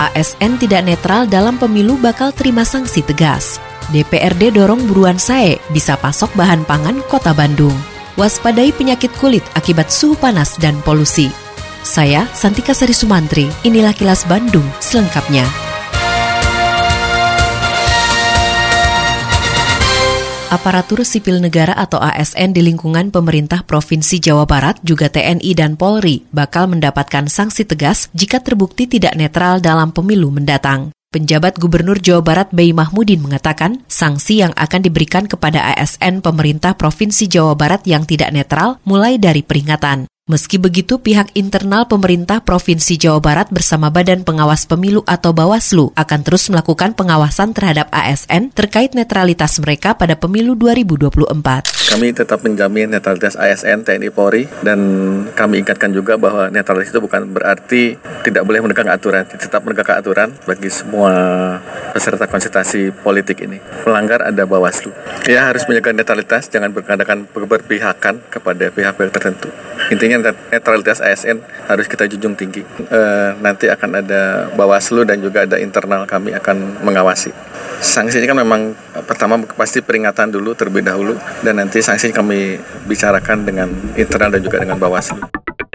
ASN tidak netral dalam pemilu bakal terima sanksi tegas. DPRD dorong buruan SAE bisa pasok bahan pangan kota Bandung. Waspadai penyakit kulit akibat suhu panas dan polusi. Saya Santika Sari Sumantri, inilah kilas Bandung selengkapnya. Aparatur Sipil Negara atau ASN di lingkungan pemerintah Provinsi Jawa Barat juga TNI dan Polri bakal mendapatkan sanksi tegas jika terbukti tidak netral dalam pemilu mendatang. Penjabat Gubernur Jawa Barat Bayi Mahmudin mengatakan, sanksi yang akan diberikan kepada ASN pemerintah Provinsi Jawa Barat yang tidak netral mulai dari peringatan. Meski begitu, pihak internal pemerintah Provinsi Jawa Barat bersama Badan Pengawas Pemilu atau Bawaslu akan terus melakukan pengawasan terhadap ASN terkait netralitas mereka pada pemilu 2024. Kami tetap menjamin netralitas ASN TNI Polri dan kami ingatkan juga bahwa netralitas itu bukan berarti tidak boleh menegakkan aturan, tetap menegakkan aturan bagi semua peserta konsultasi politik ini. Pelanggar ada Bawaslu. Ya harus menjaga netralitas, jangan berkadakan berpihakan kepada pihak-pihak tertentu. Intinya intinya netralitas ASN harus kita junjung tinggi. E, nanti akan ada Bawaslu dan juga ada internal kami akan mengawasi. Sanksinya kan memang pertama pasti peringatan dulu terlebih dahulu dan nanti sanksi kami bicarakan dengan internal dan juga dengan Bawaslu.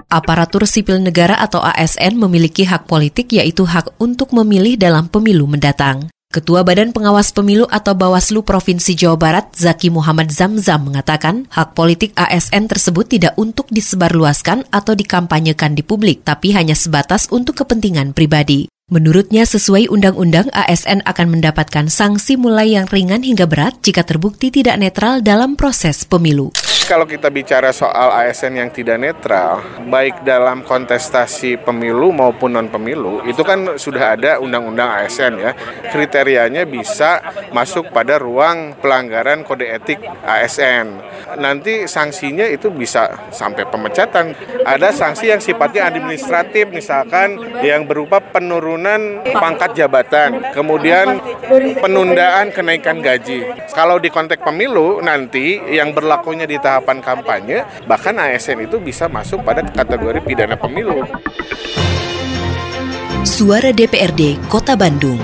Aparatur sipil negara atau ASN memiliki hak politik yaitu hak untuk memilih dalam pemilu mendatang. Ketua Badan Pengawas Pemilu atau Bawaslu Provinsi Jawa Barat, Zaki Muhammad Zamzam mengatakan, hak politik ASN tersebut tidak untuk disebarluaskan atau dikampanyekan di publik, tapi hanya sebatas untuk kepentingan pribadi. Menurutnya, sesuai undang-undang, ASN akan mendapatkan sanksi mulai yang ringan hingga berat jika terbukti tidak netral dalam proses pemilu kalau kita bicara soal ASN yang tidak netral, baik dalam kontestasi pemilu maupun non pemilu, itu kan sudah ada undang-undang ASN ya. Kriterianya bisa masuk pada ruang pelanggaran kode etik ASN. Nanti sanksinya itu bisa sampai pemecatan. Ada sanksi yang sifatnya administratif, misalkan yang berupa penurunan pangkat jabatan, kemudian penundaan kenaikan gaji. Kalau di konteks pemilu nanti yang berlakunya di tahap tahapan kampanye, bahkan ASN itu bisa masuk pada kategori pidana pemilu. Suara DPRD Kota Bandung.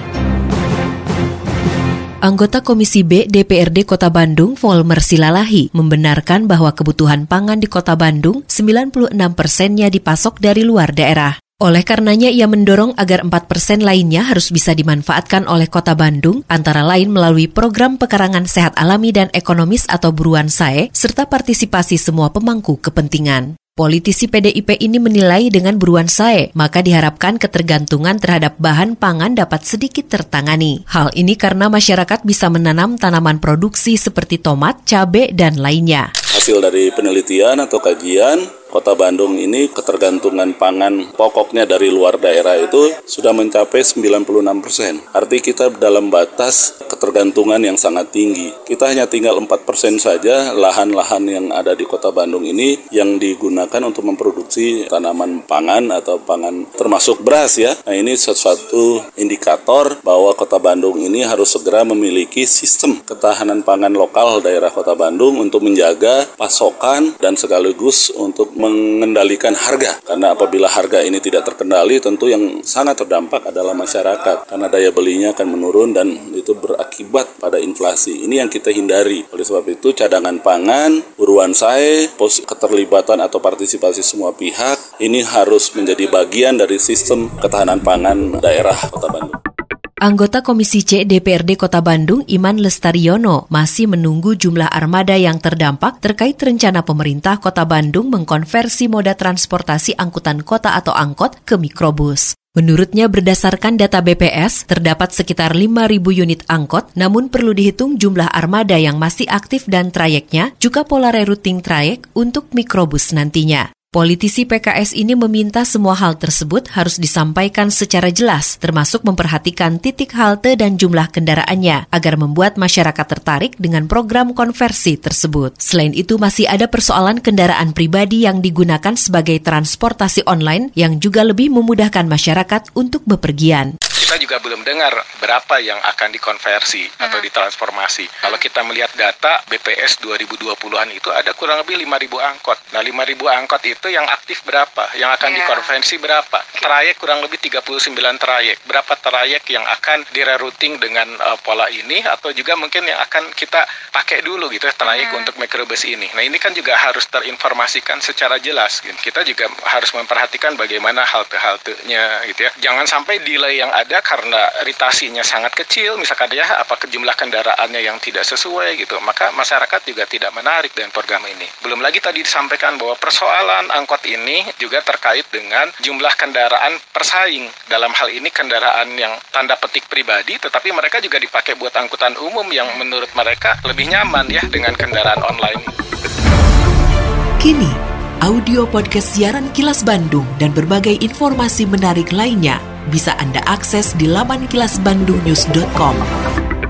Anggota Komisi B DPRD Kota Bandung, Volmer Silalahi, membenarkan bahwa kebutuhan pangan di Kota Bandung 96 persennya dipasok dari luar daerah. Oleh karenanya ia mendorong agar 4 persen lainnya harus bisa dimanfaatkan oleh kota Bandung, antara lain melalui program pekarangan sehat alami dan ekonomis atau buruan SAE, serta partisipasi semua pemangku kepentingan. Politisi PDIP ini menilai dengan buruan SAE, maka diharapkan ketergantungan terhadap bahan pangan dapat sedikit tertangani. Hal ini karena masyarakat bisa menanam tanaman produksi seperti tomat, cabai, dan lainnya. Hasil dari penelitian atau kajian Kota Bandung ini ketergantungan pangan pokoknya dari luar daerah itu sudah mencapai 96 persen. Arti kita dalam batas ketergantungan yang sangat tinggi. Kita hanya tinggal 4 persen saja lahan-lahan yang ada di Kota Bandung ini yang digunakan untuk memproduksi tanaman pangan atau pangan termasuk beras ya. Nah ini sesuatu indikator bahwa Kota Bandung ini harus segera memiliki sistem ketahanan pangan lokal daerah Kota Bandung untuk menjaga pasokan dan sekaligus untuk mengendalikan harga. Karena apabila harga ini tidak terkendali tentu yang sangat terdampak adalah masyarakat. Karena daya belinya akan menurun dan itu berakibat pada inflasi. Ini yang kita hindari. Oleh sebab itu cadangan pangan buruan saya keterlibatan atau partisipasi semua pihak ini harus menjadi bagian dari sistem ketahanan pangan daerah Kota Bandung Anggota Komisi C DPRD Kota Bandung Iman Lestariono masih menunggu jumlah armada yang terdampak terkait rencana pemerintah Kota Bandung mengkonversi moda transportasi angkutan kota atau angkot ke mikrobus. Menurutnya berdasarkan data BPS, terdapat sekitar 5.000 unit angkot, namun perlu dihitung jumlah armada yang masih aktif dan trayeknya, juga pola rerouting trayek untuk mikrobus nantinya. Politisi PKS ini meminta semua hal tersebut harus disampaikan secara jelas, termasuk memperhatikan titik halte dan jumlah kendaraannya, agar membuat masyarakat tertarik dengan program konversi tersebut. Selain itu, masih ada persoalan kendaraan pribadi yang digunakan sebagai transportasi online yang juga lebih memudahkan masyarakat untuk bepergian kita juga belum dengar berapa yang akan dikonversi hmm. atau ditransformasi. Hmm. Kalau kita melihat data BPS 2020-an itu ada kurang lebih 5.000 angkot. Nah, 5.000 angkot itu yang aktif berapa? Yang akan yeah. dikonversi berapa? Trayek kurang lebih 39 trayek. Berapa trayek yang akan direrouting dengan uh, pola ini atau juga mungkin yang akan kita pakai dulu gitu ya trayek hmm. untuk microbus ini. Nah, ini kan juga harus terinformasikan secara jelas. Gitu. Kita juga harus memperhatikan bagaimana halte-haltenya gitu ya. Jangan sampai delay yang ada karena ritasinya sangat kecil, misalkan ya apa jumlah kendaraannya yang tidak sesuai gitu, maka masyarakat juga tidak menarik dengan program ini. Belum lagi tadi disampaikan bahwa persoalan angkot ini juga terkait dengan jumlah kendaraan persaing. Dalam hal ini kendaraan yang tanda petik pribadi, tetapi mereka juga dipakai buat angkutan umum yang menurut mereka lebih nyaman ya dengan kendaraan online. Kini, audio podcast siaran Kilas Bandung dan berbagai informasi menarik lainnya bisa Anda akses di laman kilasbandungnews.com.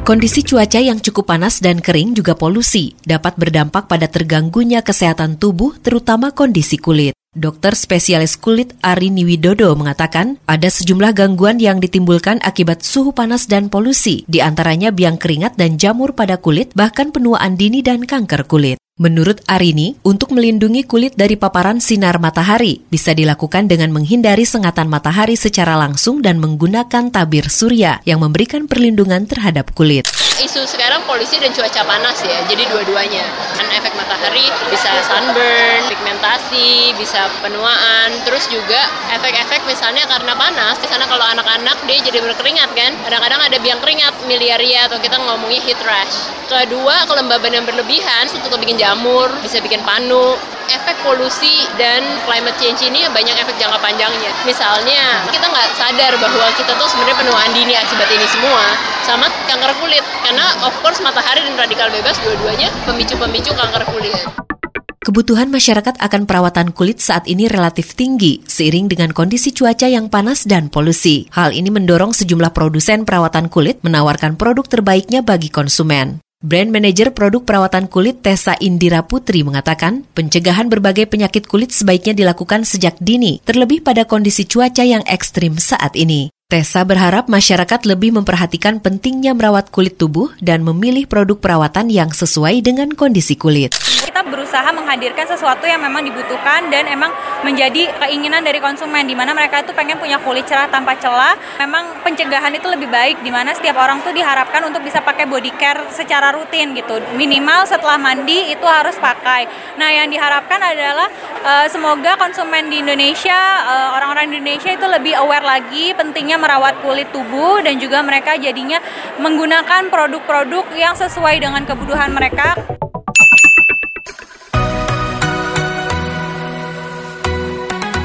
Kondisi cuaca yang cukup panas dan kering juga polusi dapat berdampak pada terganggunya kesehatan tubuh terutama kondisi kulit. Dokter spesialis kulit Arini Widodo mengatakan ada sejumlah gangguan yang ditimbulkan akibat suhu panas dan polusi, di antaranya biang keringat dan jamur pada kulit, bahkan penuaan dini dan kanker kulit. Menurut Arini, untuk melindungi kulit dari paparan sinar matahari bisa dilakukan dengan menghindari sengatan matahari secara langsung dan menggunakan tabir surya yang memberikan perlindungan terhadap kulit. Isu sekarang polisi dan cuaca panas ya, jadi dua-duanya. Kan efek matahari bisa sunburn, pigmentasi, bisa penuaan, terus juga efek-efek misalnya karena panas, di sana kalau anak-anak dia jadi berkeringat kan, kadang-kadang ada biang keringat miliaria atau kita ngomongnya heat rash. Kedua, kelembaban yang berlebihan untuk bikin jamur, bisa bikin panu. Efek polusi dan climate change ini banyak efek jangka panjangnya. Misalnya, kita nggak sadar bahwa kita tuh sebenarnya penuaan dini akibat ini semua. Sama kanker kulit, karena of course matahari dan radikal bebas dua-duanya pemicu-pemicu kanker kulit. Kebutuhan masyarakat akan perawatan kulit saat ini relatif tinggi, seiring dengan kondisi cuaca yang panas dan polusi. Hal ini mendorong sejumlah produsen perawatan kulit menawarkan produk terbaiknya bagi konsumen. Brand Manager Produk Perawatan Kulit Tessa Indira Putri mengatakan, pencegahan berbagai penyakit kulit sebaiknya dilakukan sejak dini, terlebih pada kondisi cuaca yang ekstrim saat ini. Tessa berharap masyarakat lebih memperhatikan pentingnya merawat kulit tubuh dan memilih produk perawatan yang sesuai dengan kondisi kulit kita berusaha menghadirkan sesuatu yang memang dibutuhkan dan emang menjadi keinginan dari konsumen di mana mereka itu pengen punya kulit cerah tanpa celah. Memang pencegahan itu lebih baik di mana setiap orang tuh diharapkan untuk bisa pakai body care secara rutin gitu. Minimal setelah mandi itu harus pakai. Nah, yang diharapkan adalah uh, semoga konsumen di Indonesia, uh, orang-orang Indonesia itu lebih aware lagi pentingnya merawat kulit tubuh dan juga mereka jadinya menggunakan produk-produk yang sesuai dengan kebutuhan mereka.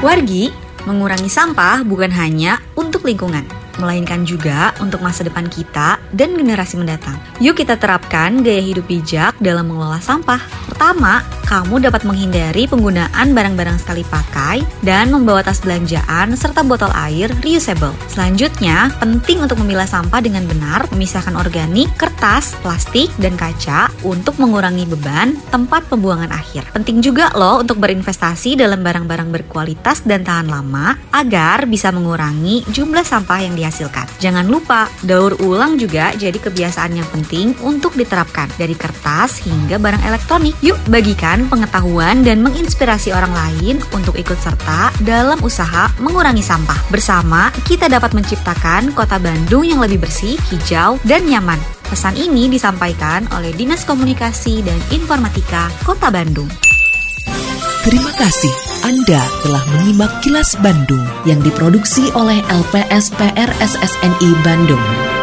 Wargi, mengurangi sampah bukan hanya untuk lingkungan, melainkan juga untuk masa depan kita dan generasi mendatang. Yuk kita terapkan gaya hidup bijak dalam mengelola sampah. Pertama, kamu dapat menghindari penggunaan barang-barang sekali pakai dan membawa tas belanjaan serta botol air reusable. Selanjutnya, penting untuk memilah sampah dengan benar, memisahkan organik, kertas, plastik, dan kaca untuk mengurangi beban tempat pembuangan akhir. Penting juga loh untuk berinvestasi dalam barang-barang berkualitas dan tahan lama agar bisa mengurangi jumlah sampah yang dihasilkan. Jangan lupa, daur ulang juga jadi kebiasaan yang penting untuk diterapkan dari kertas hingga barang elektronik. Yuk bagikan pengetahuan dan menginspirasi orang lain untuk ikut serta dalam usaha mengurangi sampah. Bersama, kita dapat menciptakan kota Bandung yang lebih bersih, hijau, dan nyaman. Pesan ini disampaikan oleh Dinas Komunikasi dan Informatika Kota Bandung. Terima kasih Anda telah menyimak kilas Bandung yang diproduksi oleh LPSPR SSNI Bandung.